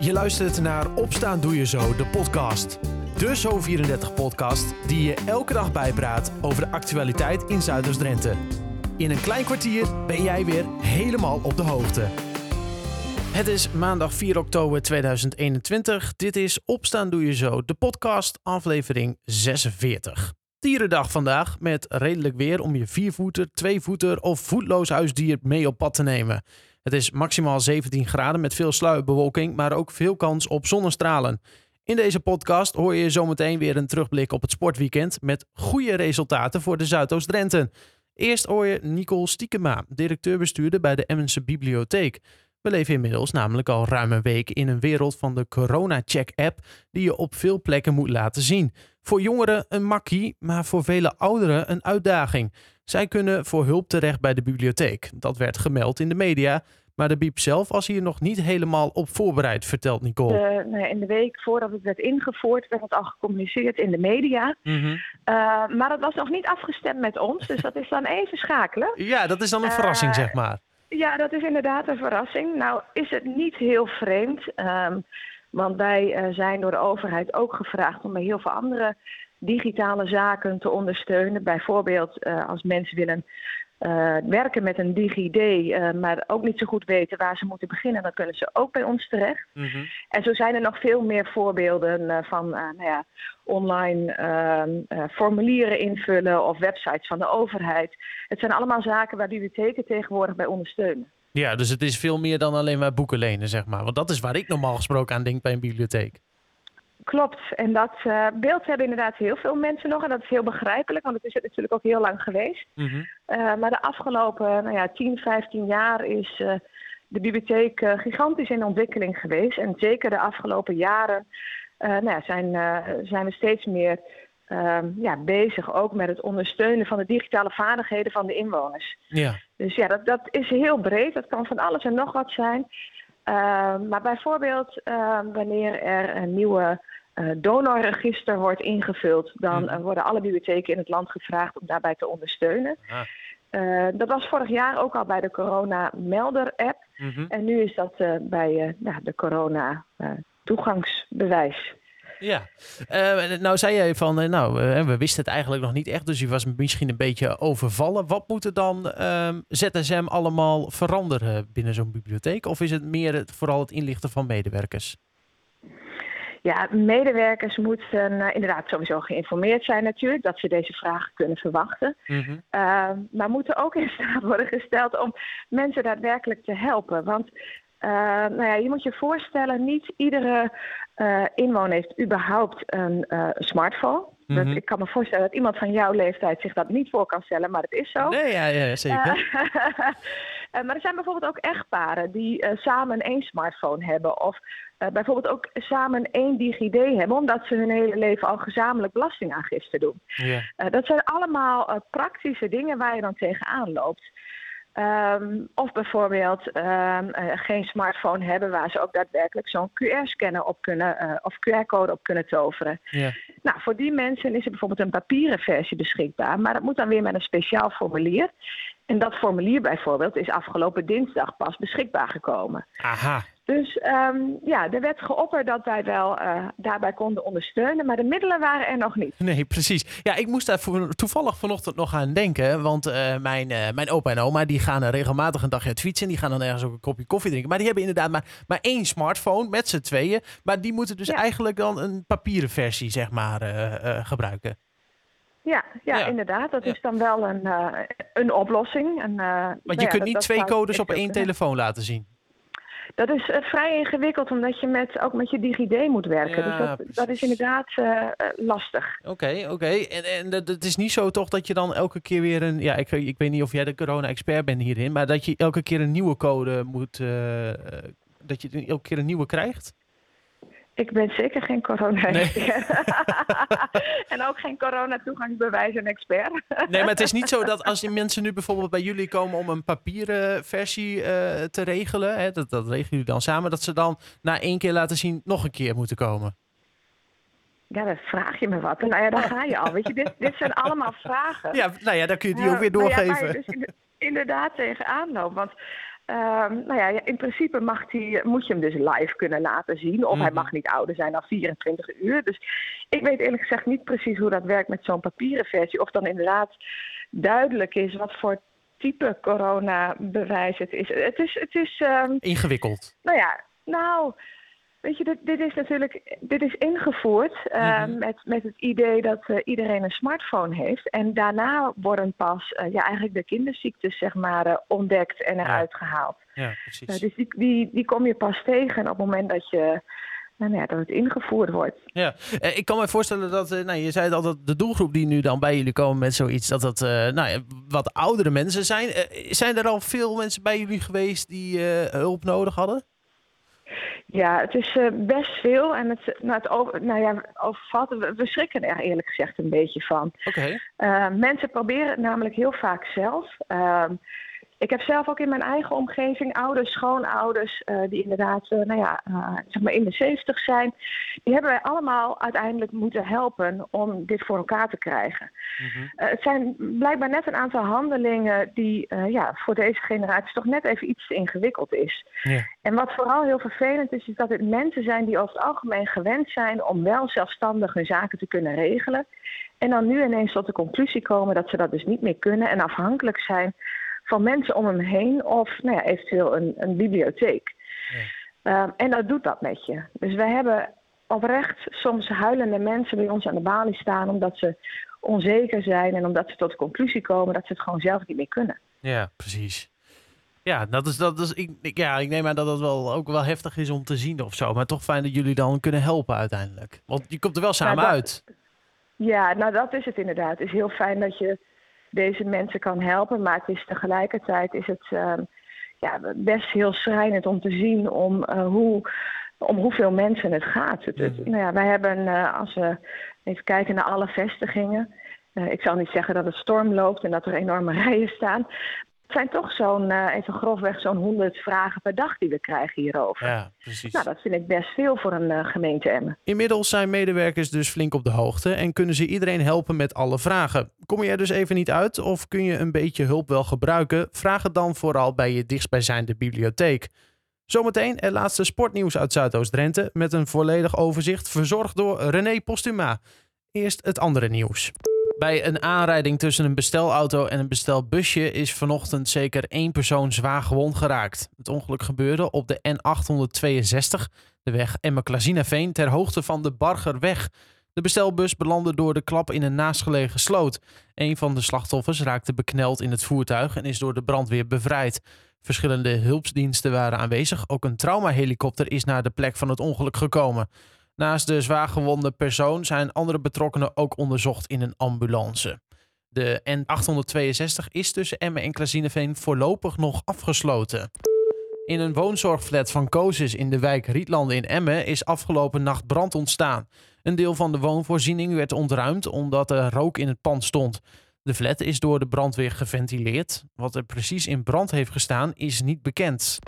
Je luistert naar Opstaan Doe Je Zo, de podcast. De Zo34-podcast die je elke dag bijpraat over de actualiteit in Zuiders-Drenthe. In een klein kwartier ben jij weer helemaal op de hoogte. Het is maandag 4 oktober 2021. Dit is Opstaan Doe Je Zo, de podcast, aflevering 46. Dierendag vandaag met redelijk weer om je viervoeter, tweevoeter of voetloos huisdier mee op pad te nemen. Het is maximaal 17 graden met veel sluierbewolking, maar ook veel kans op zonnestralen. In deze podcast hoor je zometeen weer een terugblik op het sportweekend met goede resultaten voor de Zuidoost-Drenthe. Eerst hoor je Nicole Stiekema, directeur-bestuurder bij de Emmense Bibliotheek. We leven inmiddels namelijk al ruim een week in een wereld van de Corona-check-app die je op veel plekken moet laten zien. Voor jongeren een makkie, maar voor vele ouderen een uitdaging. Zij kunnen voor hulp terecht bij de bibliotheek. Dat werd gemeld in de media. Maar de Biep zelf was hier nog niet helemaal op voorbereid, vertelt Nicole. Uh, in de week voordat het werd ingevoerd, werd het al gecommuniceerd in de media. Mm -hmm. uh, maar dat was nog niet afgestemd met ons, dus dat is dan even schakelen. Ja, dat is dan een verrassing, zeg maar. Ja, dat is inderdaad een verrassing. Nou, is het niet heel vreemd. Um, want wij uh, zijn door de overheid ook gevraagd om bij heel veel andere digitale zaken te ondersteunen. Bijvoorbeeld uh, als mensen willen uh, werken met een DigiD, uh, maar ook niet zo goed weten waar ze moeten beginnen, dan kunnen ze ook bij ons terecht. Mm -hmm. En zo zijn er nog veel meer voorbeelden uh, van nou ja, online ehm, formulieren invullen of websites van de overheid. Het zijn allemaal zaken waar bibliotheken tegenwoordig bij ondersteunen. Ja, dus het is veel meer dan alleen maar boeken lenen, zeg maar. Want dat is waar ik normaal gesproken aan denk bij een bibliotheek. Klopt. En dat uh, beeld hebben inderdaad heel veel mensen nog. En dat is heel begrijpelijk, want het is natuurlijk ook heel lang geweest. Mm -hmm. uh, maar de afgelopen nou ja, 10, 15 jaar is uh, de bibliotheek gigantisch in ontwikkeling geweest. En zeker de afgelopen jaren nou ja, zijn, zijn we steeds meer ja, bezig ook met het ondersteunen van de digitale vaardigheden van de inwoners. Ja. Dus ja, dat, dat is heel breed. Dat kan van alles en nog wat zijn. maar bijvoorbeeld wanneer er een nieuwe donorregister wordt ingevuld, dan uh, worden alle bibliotheken in het land gevraagd om daarbij te ondersteunen. Ah. Uh, dat was vorig jaar ook al bij de Corona Melder app. Mm -hmm. En nu is dat bij de Corona toegangsbewijs. Ja, nou zei jij van, nou, we wisten het eigenlijk nog niet echt, dus je was misschien een beetje overvallen. Wat moet er dan ehm, ZSM allemaal veranderen binnen zo'n bibliotheek? Of is het meer het, vooral het inlichten van medewerkers? Ja, medewerkers moeten uh, inderdaad sowieso geïnformeerd zijn natuurlijk, dat ze deze vragen kunnen verwachten. Mm -hmm. uh, maar moeten ook in staat worden gesteld om mensen daadwerkelijk te helpen. Want uh, nou ja, je moet je voorstellen, niet iedere inwoner heeft überhaupt een smartphone. Mm -hmm. dat, ik kan me voorstellen dat iemand van jouw leeftijd zich dat niet voor kan stellen, maar het is zo. Nee, ja, ja zeker. maar er zijn bijvoorbeeld ook echtparen die samen één smartphone hebben. Of uh, bijvoorbeeld ook samen één DigiD hebben, omdat ze hun hele leven al gezamenlijk belastingaangifte doen. Dat zijn allemaal praktische dingen waar je dan tegenaan loopt. Um, of bijvoorbeeld um, geen smartphone hebben waar ze ook daadwerkelijk zo'n QR-scanner op kunnen of QR-code op kunnen toveren. Yeah. Nou, voor die mensen is er bijvoorbeeld een papieren versie beschikbaar, maar dat moet dan weer met een speciaal formulier. En dat formulier bijvoorbeeld is afgelopen dinsdag pas beschikbaar gekomen. Aha. Dus um, ja, er werd geopperd dat wij wel uh, daarbij konden ondersteunen, maar de middelen waren er nog niet. Nee, precies. Ja, ik moest daar voor, toevallig vanochtend nog aan denken, want uh, mijn, uh, mijn opa en oma die gaan regelmatig een dagje uit fietsen, die gaan dan ergens ook een kopje koffie drinken, maar die hebben inderdaad maar, maar één smartphone met z'n tweeën, maar die moeten dus ja. eigenlijk dan een papieren versie, zeg maar, gebruiken. Ja, ja, ja, inderdaad. Dat ja. is dan wel een, een oplossing. En, uh, Want je nou kunt niet twee codes op één telefoon laten zien. Dat is uh, vrij ingewikkeld, omdat je met, ook met je DigiD moet werken. dus dat, dat, is inderdaad lastig. Oké, okay, oké. Okay. En, en het is niet zo toch dat je dan elke keer weer een... Ja, ik, ik weet niet of jij de corona-expert bent hierin, maar dat je elke keer een nieuwe code moet... dat je elke keer een nieuwe krijgt? Ik ben zeker geen. Nee. en ook geen corona-toegangsbewijs en expert. nee, maar het is niet zo dat als die mensen nu bijvoorbeeld bij jullie komen om een papieren versie uh, te regelen, hè, dat, dat regelen jullie dan samen, dat ze dan na één keer laten zien nog een keer moeten komen. Ja, dan vraag je me wat. Nou ja, daar ga je al. Weet je, dit, dit zijn allemaal vragen. Ja, nou ja, dan kun je die ook weer doorgeven. Nou ja, dus inderdaad tegenaan loopt. Want Um, nou ja, in principe mag die, moet je hem dus live kunnen laten zien. Of hij mhm. mag niet ouder zijn dan 24 uur. Dus ik weet eerlijk gezegd niet precies hoe dat werkt met zo'n papieren versie. Of dan inderdaad duidelijk is wat voor type coronabewijs het is. Het is, het is um, ingewikkeld. Nou ja, nou, Weet je, dit, dit, is natuurlijk dit is ingevoerd uh, met, met het idee dat uh, iedereen een smartphone heeft. En daarna worden pas uh, ja, eigenlijk de kinderziektes zeg maar, ontdekt en eruit ja. gehaald. Ja, precies. dus die, die, die kom je pas tegen op het moment dat je nou ja, dat het ingevoerd wordt. Ja, ik kan me voorstellen dat, nou, je zei al dat de doelgroep die nu dan bij jullie komen met zoiets, dat dat nou, wat oudere mensen zijn. zijn er al veel mensen bij jullie geweest die hulp nodig hadden? Ja, het is uh, best veel en het, nou, het over, nou ja, overvalt, we, we schrikken er eerlijk gezegd een beetje van. Oké. Okay. Uh, mensen proberen het namelijk heel vaak zelf. Uh, ik heb zelf ook in mijn eigen omgeving ouders, schoonouders, uh, die inderdaad uh, nou ja, uh, zeg maar in de zeventig zijn. Die hebben wij allemaal uiteindelijk moeten helpen om dit voor elkaar te krijgen. Mm -hmm. het zijn blijkbaar net een aantal handelingen die ja, voor deze generatie toch net even iets te ingewikkeld is. Yeah. En wat vooral heel vervelend is, is dat het mensen zijn die over het algemeen gewend zijn om wel zelfstandig hun zaken te kunnen regelen. En dan nu ineens tot de conclusie komen dat ze dat dus niet meer kunnen en afhankelijk zijn van mensen om hem heen of nou ja, eventueel een, een bibliotheek. Ja. Um, en dat doet dat met je. Dus we hebben oprecht soms huilende mensen bij ons aan de balie staan omdat ze onzeker zijn en omdat ze tot de conclusie komen dat ze het gewoon zelf niet meer kunnen. Ja, precies. Ja, dat is, dat is, ik, ja, ik neem aan dat dat wel, ook wel heftig is om te zien of zo. Maar toch fijn dat jullie dan kunnen helpen uiteindelijk. Want je komt er wel samen nou, uit. Ja, nou dat is het inderdaad. Het is heel fijn dat je deze mensen kan helpen. Maar het is tegelijkertijd is het uh, ja, best heel schrijnend om te zien om, uh, hoe, om hoeveel mensen het gaat. Het, het, mhm. nou ja, wij hebben, uh, als we even kijken naar alle vestigingen. Uh, ik zal niet zeggen dat het storm loopt en dat er enorme rijen staan. Het zijn toch zo'n, uh, even grofweg, zo'n 100 vragen per dag die we krijgen hierover. Ja, precies. Nou, dat vind ik best veel voor een uh, gemeente Emmen. Inmiddels zijn medewerkers dus flink op de hoogte en kunnen ze iedereen helpen met alle vragen. Kom je er dus even niet uit of kun je een beetje hulp wel gebruiken? Vraag het dan vooral bij je dichtstbijzijnde bibliotheek. Zometeen het laatste sportnieuws uit Zuidoost-Drenthe met een volledig overzicht verzorgd door René Postuma. Eerst het andere nieuws. Bij een aanrijding tussen een bestelauto en een bestelbusje is vanochtend zeker één persoon zwaar gewond geraakt. Het ongeluk gebeurde op de N862, de weg Emmen-Klazinaveen, ter hoogte van de Bargerweg. De bestelbus belandde door de klap in een naastgelegen sloot. Een van de slachtoffers raakte bekneld in het voertuig en is door de brandweer bevrijd. Verschillende hulpsdiensten waren aanwezig. Ook een traumahelikopter is naar de plek van het ongeluk gekomen. Naast de zwaargewonde persoon zijn andere betrokkenen ook onderzocht in een ambulance. De N862 is tussen Emmen en Klazineveen voorlopig nog afgesloten. In een woonzorgflat van Kozis in de wijk Rietlanden in Emmen is afgelopen nacht brand ontstaan. Een deel van de woonvoorziening werd ontruimd omdat er rook in het pand stond. De flat is door de brandweer geventileerd. Wat er precies in brand heeft gestaan is niet bekend.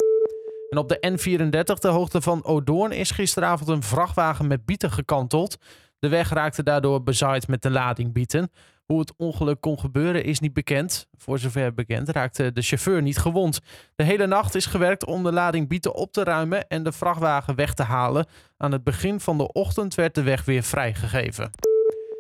En op de N34, de hoogte van Odoorn, is gisteravond een vrachtwagen met bieten gekanteld. De weg raakte daardoor bezaaid met de lading bieten. Hoe het ongeluk kon gebeuren is niet bekend. Voor zover bekend raakte de chauffeur niet gewond. De hele nacht is gewerkt om de lading bieten op te ruimen en de vrachtwagen weg te halen. Aan het begin van de ochtend werd de weg weer vrijgegeven.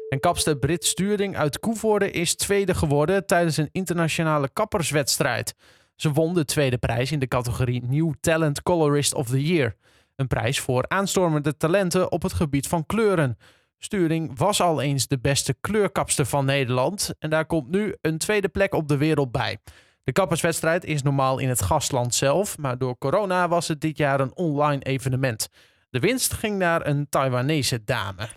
En kapster Brit Sturing uit Koevoorde is tweede geworden tijdens een internationale kapperswedstrijd. Ze won de tweede prijs in de categorie New Talent Colorist of the Year. Een prijs voor aanstormende talenten op het gebied van kleuren. Sturing was al eens de beste kleurkapster van Nederland en daar komt nu een tweede plek op de wereld bij. De kapperswedstrijd is normaal in het gastland zelf, maar door corona was het dit jaar een online evenement. De winst ging naar een Taiwanese dame.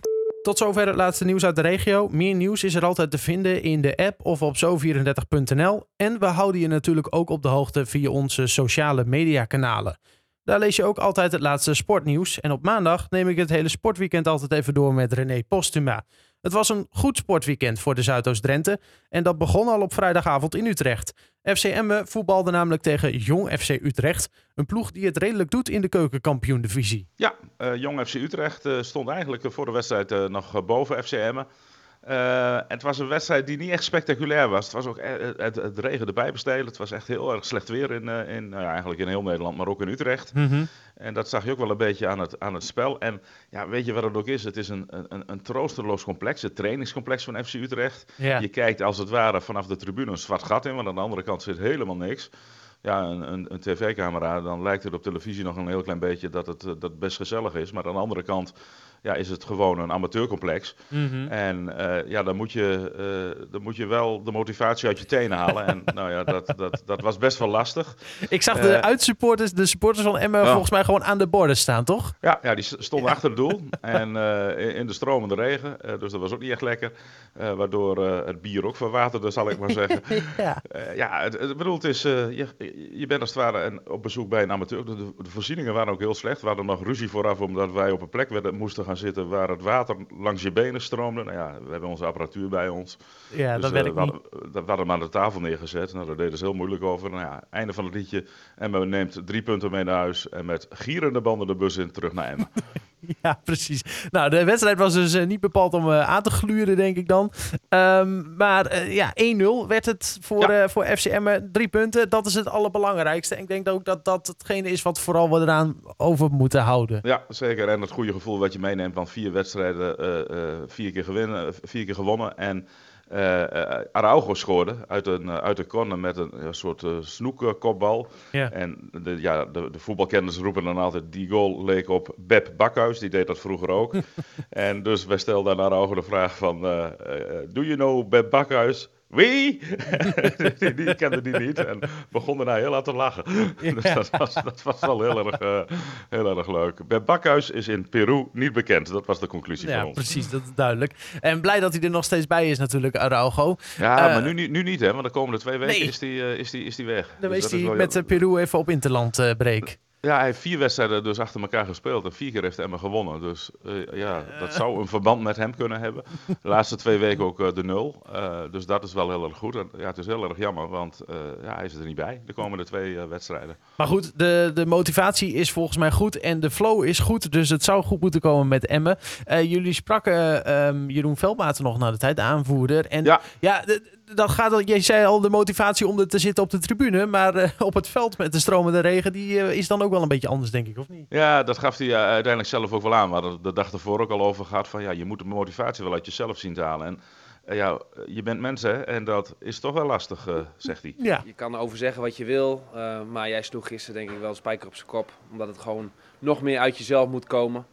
Tot zover het laatste nieuws uit de regio. Meer nieuws is er altijd te vinden in de app of op zo34.nl. En we houden je natuurlijk ook op de hoogte via onze sociale mediakanalen. Daar lees je ook altijd het laatste sportnieuws. En op maandag neem ik het hele sportweekend altijd even door met René Postuma. Het was een goed sportweekend voor de Zuidoost-Drenthe. En dat begon al op vrijdagavond in Utrecht. FC voetbalde namelijk tegen Jong FC Utrecht. Een ploeg die het redelijk doet in de keukenkampioen-divisie. Ja, uh, Jong FC Utrecht uh, stond eigenlijk voor de wedstrijd uh, nog boven FC. Uh, het was een wedstrijd die niet echt spectaculair was. Het was ook het, het regende bijbestelen. Het was echt heel erg slecht weer in, in nou ja, eigenlijk in heel Nederland, maar ook in Utrecht. Mhm. En dat zag je ook wel een beetje aan het, aan het spel. En ja, weet je wat het ook is? Het is een, een, een troosteloos complex, het trainingscomplex van FC Utrecht. Je kijkt als het ware vanaf de tribune een zwart gat in, want aan de andere kant zit helemaal niks ja, een, een, een tv-camera, dan lijkt het op televisie nog een heel klein beetje dat het, dat best gezellig is. Maar aan de andere kant ja, is het gewoon een amateurcomplex. Mhm. En uh, ja, dan moet, je, uh, dan moet je wel de motivatie uit je tenen halen. en nou ja, dat, dat, dat was best wel lastig. Ik zag de uh, uitsupporters, de supporters van Emmen, volgens mij gewoon aan de borden staan, toch? Ja, ja die stonden achter het doel. En in de stromende regen. dus dat was ook niet echt lekker. waardoor het bier ook verwaterde, zal ik maar zeggen. ja, ja het, het, bedoel, het is, je, je bent als het ware op bezoek bij een amateur. De, de, voorzieningen waren ook heel slecht. We hadden nog ruzie vooraf omdat wij op een plek werden, moesten gaan zitten waar het water langs je benen stroomde. Nou ja, we hebben onze apparatuur bij ons. Ja, dus, dat werkt uh, we, hadden, we hadden hem aan de tafel neergezet. Nou, daar deden ze heel moeilijk over. Nou ja, einde van het liedje. Emmen neemt drie punten mee naar huis. En met gierende banden de bus in terug naar Emmen. Ja, precies. Nou, de wedstrijd was dus uh, niet bepaald om uh, aan te gluren, denk ik dan. Um, maar uh, ja, 1-0 werd het voor, ja. voor FCM. Drie punten, dat is het allerbelangrijkste. En ik denk ook dat dat hetgene is wat vooral we eraan over moeten houden. Ja, zeker. En het goede gevoel wat je meeneemt van vier wedstrijden, vier, keer gewinnen, vier keer gewonnen. En Araujo scoorde uit een, uh, uit een corner met een, een soort snoekkopbal. Ja. En de, ja, de, de voetbalkenners roepen dan altijd, die goal leek op Beb Bakhuis, die deed dat vroeger ook. en dus wij stelden aan Araujo de vraag van, do you know Beb Bakhuis? Wie? die, die kende die niet en begon daarna heel hard te lachen. Dus dat was, dat was wel heel erg, uh, heel erg leuk. Bij Bakhuis is in Peru niet bekend. Dat was de conclusie ja, van ons. precies. Dat is duidelijk. En blij dat hij er nog steeds bij is natuurlijk, Araujo. Ja, uh, maar nu, nu niet hè. Want de komende twee weken nee. is hij uh, is die, is die weg. Dan dus is hij met Peru even op interland break. Ja, hij heeft vier wedstrijden dus achter elkaar gespeeld en vier keer heeft Emma gewonnen. Dus uh, ja, dat zou een verband met hem kunnen hebben. De laatste twee weken ook uh, de nul. Uh, dus dat is wel heel erg goed. En, ja, het is heel erg jammer, want ja, hij is er niet bij de komende twee wedstrijden. Maar goed, de, de motivatie is volgens mij goed en de flow is goed. Dus het zou goed moeten komen met Emmen. jullie spraken um, Jeroen Veldmaten nog naar de tijd, de aanvoerder. En ja, ja dat gaat al, je zei al de motivatie om er te zitten op de tribune, maar uh, op het veld met de stromende regen, die uh, is dan ook wel een beetje anders, denk ik, of niet? Ja, dat gaf hij uh, uiteindelijk zelf ook wel aan. We hadden de dag ervoor ook al over gehad van ja, je moet de motivatie wel uit jezelf zien te halen. En ja, je bent mensen en dat is toch wel lastig, zegt hij. Ja. Je kan erover zeggen wat je wil, maar jij sloeg gisteren denk ik wel een spijker op zijn kop, omdat het gewoon nog meer uit jezelf moet komen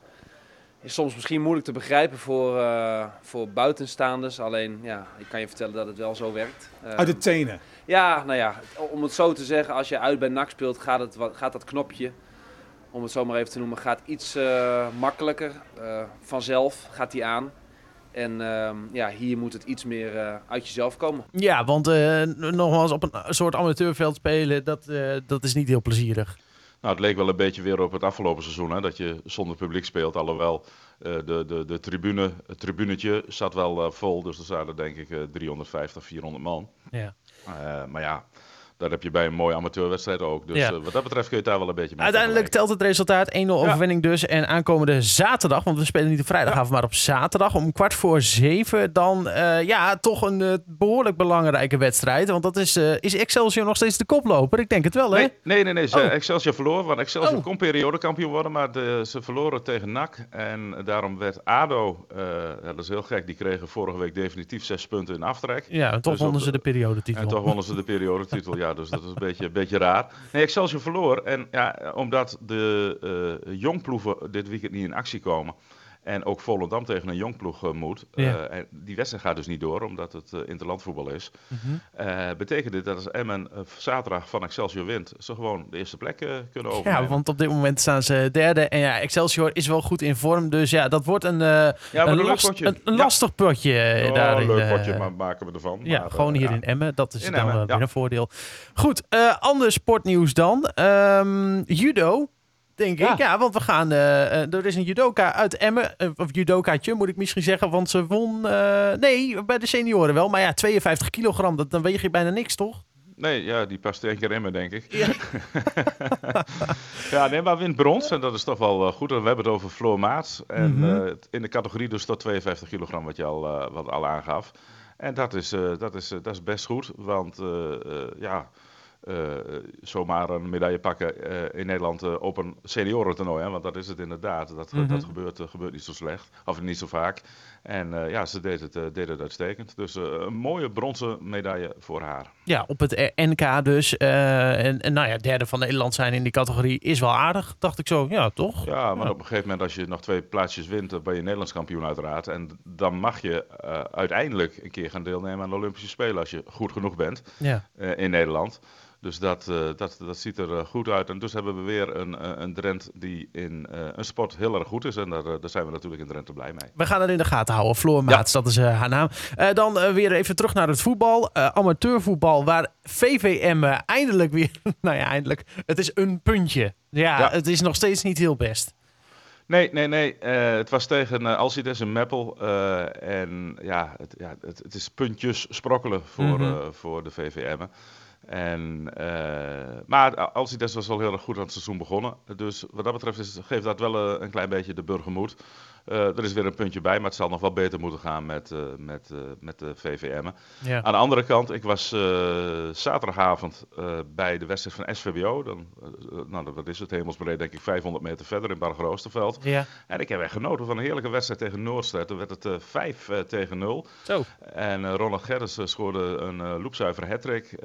is soms misschien moeilijk te begrijpen voor, uh, voor buitenstaanders. Alleen, ja, ik kan je vertellen dat het wel zo werkt. Uh, Uit de tenen? Ja, nou ja, om het zo te zeggen, als je uit bij NAC speelt, gaat, het, gaat dat knopje, om het zo maar even te noemen, gaat iets uh, makkelijker. vanzelf gaat die aan. En ja, hier moet het iets meer uit jezelf komen. Ja, want nogmaals, op een soort amateurveld spelen, dat, dat is niet heel plezierig. Nou, het leek wel een beetje weer op het afgelopen seizoen, hè, dat je zonder publiek speelt. Alhoewel uh, de, de, de tribune, het tribunetje zat wel uh, vol, dus er zaten denk ik uh, 350, 400 man. Ja. Maar ja, dat heb je bij een mooie amateurwedstrijd ook. Dus Ja. uh, wat dat betreft kun je het daar wel een beetje mee Uiteindelijk telt het resultaat 1-0 overwinning dus. En aankomende zaterdag, want we spelen niet op vrijdagavond, maar op zaterdag om kwart voor zeven. Dan eh, ja, toch een eh, behoorlijk belangrijke wedstrijd. Want dat is, eh, is Excelsior nog steeds de koploper? Ik denk het wel, hè? Nee, nee, nee. nee. Ze- Oh. Excelsior verloor. Want Excelsior Oh. kon periodekampioen worden, maar de- ze verloren tegen NAC. En daarom werd ADO, eh, ja, dat is heel gek, die kregen vorige week definitief zes punten in aftrek. Ja, en toch Dus wonnen ze de de- periodetitel. En toch wonnen ze de periodetitel, ja, dus dat is een beetje, een beetje raar. Nee, Excelsior verloor. En ja, omdat de eh jongploegen dit weekend niet in actie komen. En ook Volendam tegen een jongploeg eh, moet. eh, Ja. en die wedstrijd gaat dus niet door, omdat het eh, interlandvoetbal is. Mhm. Betekent dit dat als Emmen zaterdag van Excelsior wint, ze gewoon de eerste plek kunnen overnemen. Ja, want op dit moment staan ze derde. En ja, Excelsior is wel goed in vorm. Dus ja, dat wordt een, Ja, maar een, een last- potje. een, een lastig potje Oh, daarin. leuk potje maar maken we ervan. Ja, Maar, gewoon hier ja. in Emmen. Dat is In dan Emmen, weer een voordeel. Goed, ander sportnieuws dan. Ehm, judo, denk Ja. ik. Ja, want we gaan... eh, eh, er is een judoka uit Emmen. eh, of judokaatje, moet ik misschien zeggen. Want ze won... eh, nee, bij de senioren wel. Maar ja, 52 kilogram, dat, dan weeg je bijna niks, toch? Nee, ja, die past één keer in me, denk ik. Ja, ja nee, maar wint brons en dat is toch wel goed. We hebben het over Floor Maats. En mhm. in de categorie dus tot 52 kilogram, wat je al, wat al aangaf. En dat is, dat, is, dat is best goed, want ja uh, zomaar een medaille pakken uh, in Nederland uh, op een seniorentoernooi. Hè? Want dat is het inderdaad. Dat, mm -hmm. dat gebeurt, gebeurt niet zo slecht. Of niet zo vaak. En ja, ze deed het, deed het uitstekend. Dus een mooie bronzen medaille voor haar. Ja, op het NK dus. En, en, nou ja, derde van Nederland zijn in die categorie is wel aardig, dacht ik zo. Ja, toch? Ja, maar op een gegeven moment als je nog twee plaatsjes wint, dan ben je Nederlands kampioen uiteraard. En dan mag je uiteindelijk een keer gaan deelnemen aan de Olympische Spelen als je goed genoeg bent ja. in Nederland. Dus dat, uh, dat, dat ziet er uh, goed uit. En dus hebben we weer een, uh, een Drent die in een sport heel erg goed is. En daar, daar zijn we natuurlijk in Drenthe blij mee. We gaan er in de gaten houden. Floor Maats, ja. dat is haar naam. dan weer even terug naar het voetbal. amateurvoetbal, waar VVM eindelijk weer... nou ja, eindelijk. Het is een puntje. Ja, ja, het is nog steeds niet heel best. Nee, nee, nee. het was tegen uh, Alcides en Meppel. en ja het, ja, het, het, is puntjes sprokkelen voor, mm -hmm. voor de VVM. En, uh, maar Alcides was wel heel erg goed aan het seizoen begonnen. Dus wat dat betreft geeft dat wel een klein beetje de burger moed. Uh, er is weer een puntje bij, maar het zal nog wel beter moeten gaan met, uh, met, uh, met de VVM. Ja. Aan de andere kant, ik was zaterdagavond bij de wedstrijd van SVBO. Dan, nou, dat is het hemelsbreed, denk ik, 500 meter verder in Bargeroosterveld. Ja. En ik heb echt genoten van een heerlijke wedstrijd tegen Noordstad. Toen werd het 5 tegen 0. Zo. En Ronald Gerrits scoorde een loopzuivere hattrick.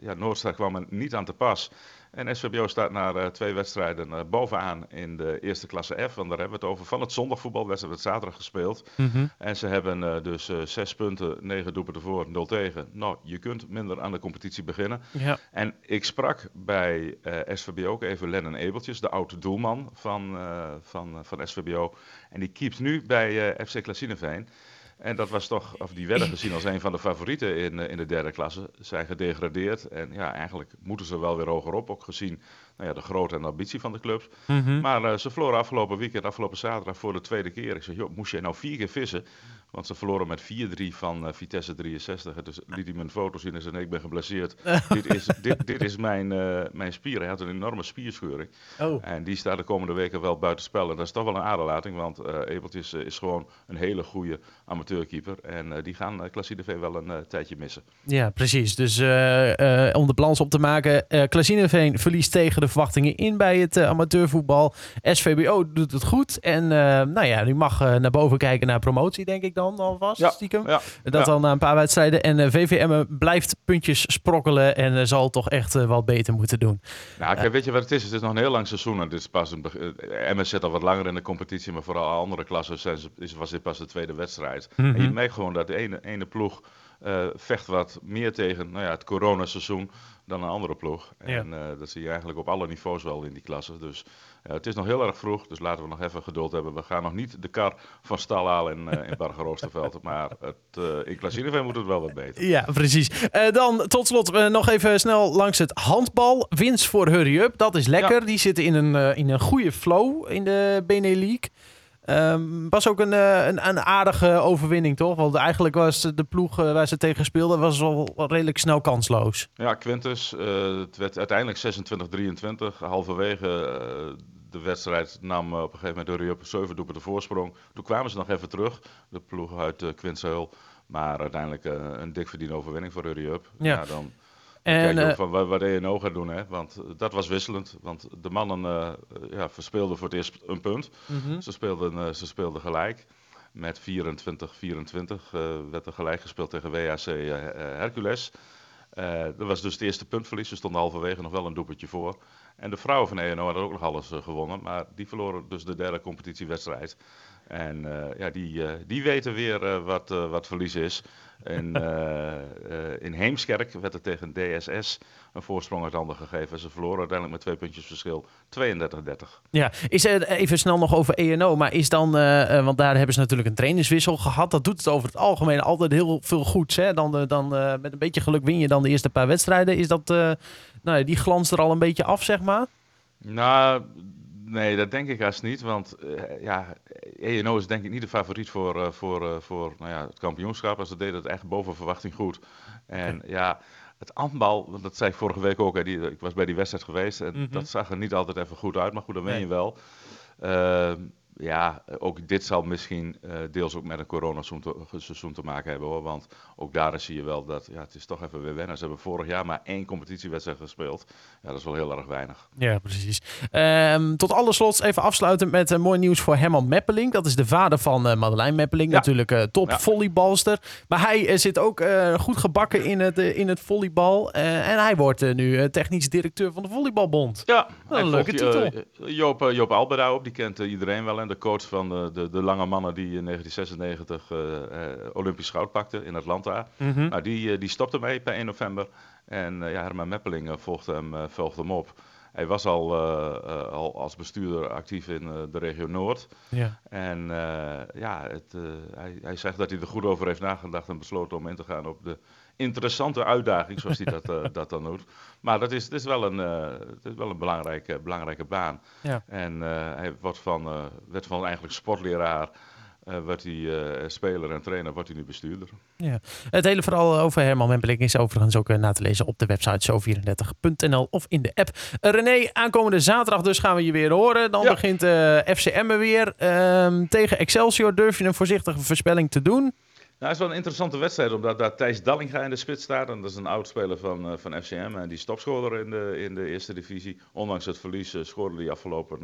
ja, Noordstad kwam er niet aan te pas. En SVBO staat na uh, twee wedstrijden uh, bovenaan in de eerste klasse F. Want daar hebben we het over. Van het zondagvoetbal werd het zaterdag gespeeld. Mm -hmm. En ze hebben uh, dus zes punten, negen doelpunten voor, nul tegen. Nou, je kunt minder aan de competitie beginnen. Ja. En ik sprak bij SVBO ook even Lennon Ebeltjes, de oude doelman van, van, van SVBO. En die keept nu bij FC Klassineveen. En dat was toch, of die werden gezien als een van de favorieten in, in de derde klasse. Zijn gedegradeerd. En ja, eigenlijk moeten ze wel weer hogerop. Ook gezien nou ja, de grootte en ambitie van de clubs. Mm -hmm. Maar uh, ze verloren afgelopen weekend, afgelopen zaterdag voor de tweede keer. Ik zeg, joh, moest je nou vier keer vissen? Want ze verloren met 4-3 van uh, Vitesse 63. Dus liet hij een foto zien en zei, ik ben geblesseerd. dit, is, dit, dit is mijn, uh, mijn spier. Hij had een enorme spierscheuring. Oh. En die staat de komende weken wel buiten spel. En dat is toch wel een aderlating, want uh, Ebelt is, is gewoon een hele goede amateurkeeper. En die gaan uh, Klassineveen wel een tijdje missen. Ja, precies. Dus om de balans op te maken, uh, Klassineveen verliest tegen de verwachtingen in bij het amateurvoetbal. SVBO doet het goed. En nou ja, die mag naar boven kijken naar promotie, denk ik dan alvast, ja, stiekem. Ja, dat al na een paar wedstrijden. En uh, eh, VVM blijft puntjes sprokkelen en uh, zal toch echt uh, wat beter moeten doen. Nou, kijk, weet je wat het is? Het is nog een heel lang seizoen. En dit is pas een MS zit al wat langer in de competitie, maar vooral andere klassen zijn, is, was dit pas de tweede wedstrijd. Mm -hmm. En je merkt gewoon dat de ene, ene ploeg vecht wat meer tegen nou ja, het coronaseizoen dan een andere ploeg. En uh, dat zie je eigenlijk op alle niveaus wel in die klasse. Dus uh, het is nog heel erg vroeg, dus laten we nog even geduld hebben. We gaan nog niet de kar van stal halen in, uh, in Bargeroosterveld. maar het, in Klassineveen moet het wel wat beter. Ja, precies. dan tot slot nog even snel langs het handbal. Winst voor Hurry Up, dat is lekker. Ja. Die zitten in een, in een goede flow in de Benelux. Um, was ook een, een, een, aardige overwinning, toch? Want eigenlijk was de ploeg waar ze tegen speelden was al redelijk snel kansloos. Ja, Quintus. Uh, het werd uiteindelijk 26-23. Halverwege uh, de wedstrijd nam op een gegeven moment de op 7 doelpunten de voorsprong. Toen kwamen ze nog even terug, de ploeg uit uh. Maar uiteindelijk een dik verdiende overwinning voor Rio Ja. ja. dan en, Kijk van wat, wat ENO gaat doen, hè? want dat was wisselend. Want de mannen uh, ja, verspeelden voor het eerst een punt. Mm -hmm. ze, speelden, ze speelden gelijk. Met 24-24 werd er gelijk gespeeld tegen WAC Hercules. dat was dus het eerste puntverlies. Ze stonden halverwege nog wel een doelpuntje voor. En de vrouwen van ENO hadden ook nog alles gewonnen. Maar die verloren dus de derde competitiewedstrijd. En ja, die, die weten weer wat, wat verlies is. En, uh, in Heemskerk werd er tegen DSS een voorsprong uit handen gegeven. Ze verloren uiteindelijk met twee puntjes verschil. 32-30. Ja, is er even snel nog over ENO. Maar is dan, uh, want daar hebben ze natuurlijk een trainerswissel gehad. Dat doet het over het algemeen altijd heel veel goeds. Hè? Dan, dan met een beetje geluk win je dan de eerste paar wedstrijden. Is dat, nou, die glans er al een beetje af, zeg maar? Nou, Nee, dat denk ik haast niet. Want uh, ja, ENO is denk ik niet de favoriet voor, uh, voor, uh, voor nou ja, het kampioenschap. Als ze deden het echt boven verwachting goed. En ja, het handbal, dat zei ik vorige week ook, hè, die, ik was bij die wedstrijd geweest en Mhm. dat zag er niet altijd even goed uit, maar goed, meen Nee. je wel. Ja, ook dit zal misschien eh, deels ook met een coronaseizoen te, seizoen te maken hebben hoor. Want ook daar zie je wel dat ja, het is toch even weer wennen. Ze hebben vorig jaar maar één competitiewedstrijd gespeeld. Ja, dat is wel heel erg weinig. Ja, precies. Ehm, tot alle slots even afsluiten met een mooi nieuws voor Herman Meppeling. Dat is de vader van eh Madeleine Meppeling. Ja. Natuurlijk eh, top Ja. volleybalster. Maar hij eh, zit ook eh, goed gebakken in het, eh, in het volleybal. Eh, en hij wordt eh, nu eh, technisch directeur van de Volleybalbond. Ja, een leuke eh, titel. Joop, eh, Joop Albeda op, die kent eh, iedereen wel. En de coach van de, de, de lange mannen die in 1996 eh, eh, Olympisch goud pakte in Atlanta. Mhm. Nou, die, eh, die stopte mee per 1 november. En ja, Herman Meppeling volgde, hem, volgde hem op. Hij was al, eh, eh, al als bestuurder actief in eh, de regio Noord. Ja. En ja, het, hij, hij zegt dat hij er goed over heeft nagedacht en besloten om in te gaan op de interessante uitdaging, zoals hij dat, dat dan noemt. Maar dat is, dat is wel een, het is wel een belangrijke, belangrijke baan. Ja. En hij wordt van, werd van eigenlijk sportleraar, eh wordt hij eh, speler en trainer, wordt hij nu bestuurder. Het hele verhaal over Herman Meppeling is overigens ook eh, na te lezen op de website zo34.nl of in de app. René, aankomende zaterdag dus gaan we je weer horen. Dan Ja. begint FCM er weer. Ehm, tegen Excelsior durf je een voorzichtige voorspelling te doen? Nou, het is wel een interessante wedstrijd, omdat daar Thijs Dallinga in de spits staat. En dat is een oud-speler van, van FCM en die is topscorer in de, in de eerste divisie. Ondanks het verlies scoorde hij afgelopen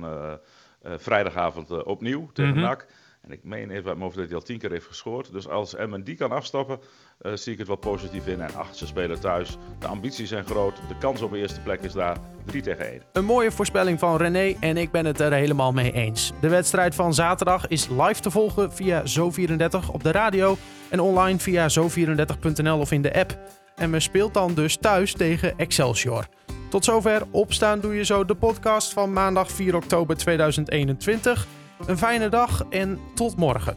vrijdagavond opnieuw tegen Mhm. NAC. En ik meen even uit mijn dat hij al tien keer heeft gescoord. Dus als Emmen die kan afstoppen, eh, zie ik het wel positief in. En acht, ze spelen thuis. De ambities zijn groot. De kans op de eerste plek is daar 3 tegen 1. Een mooie voorspelling van René en ik ben het er helemaal mee eens. De wedstrijd van zaterdag is live te volgen via Zo34 op de radio en online via zo34.nl of in de app. En men speelt dan dus thuis tegen Excelsior. Tot zover Opstaan Doe Je Zo, de podcast van maandag 4 oktober 2021. Een fijne dag en tot morgen.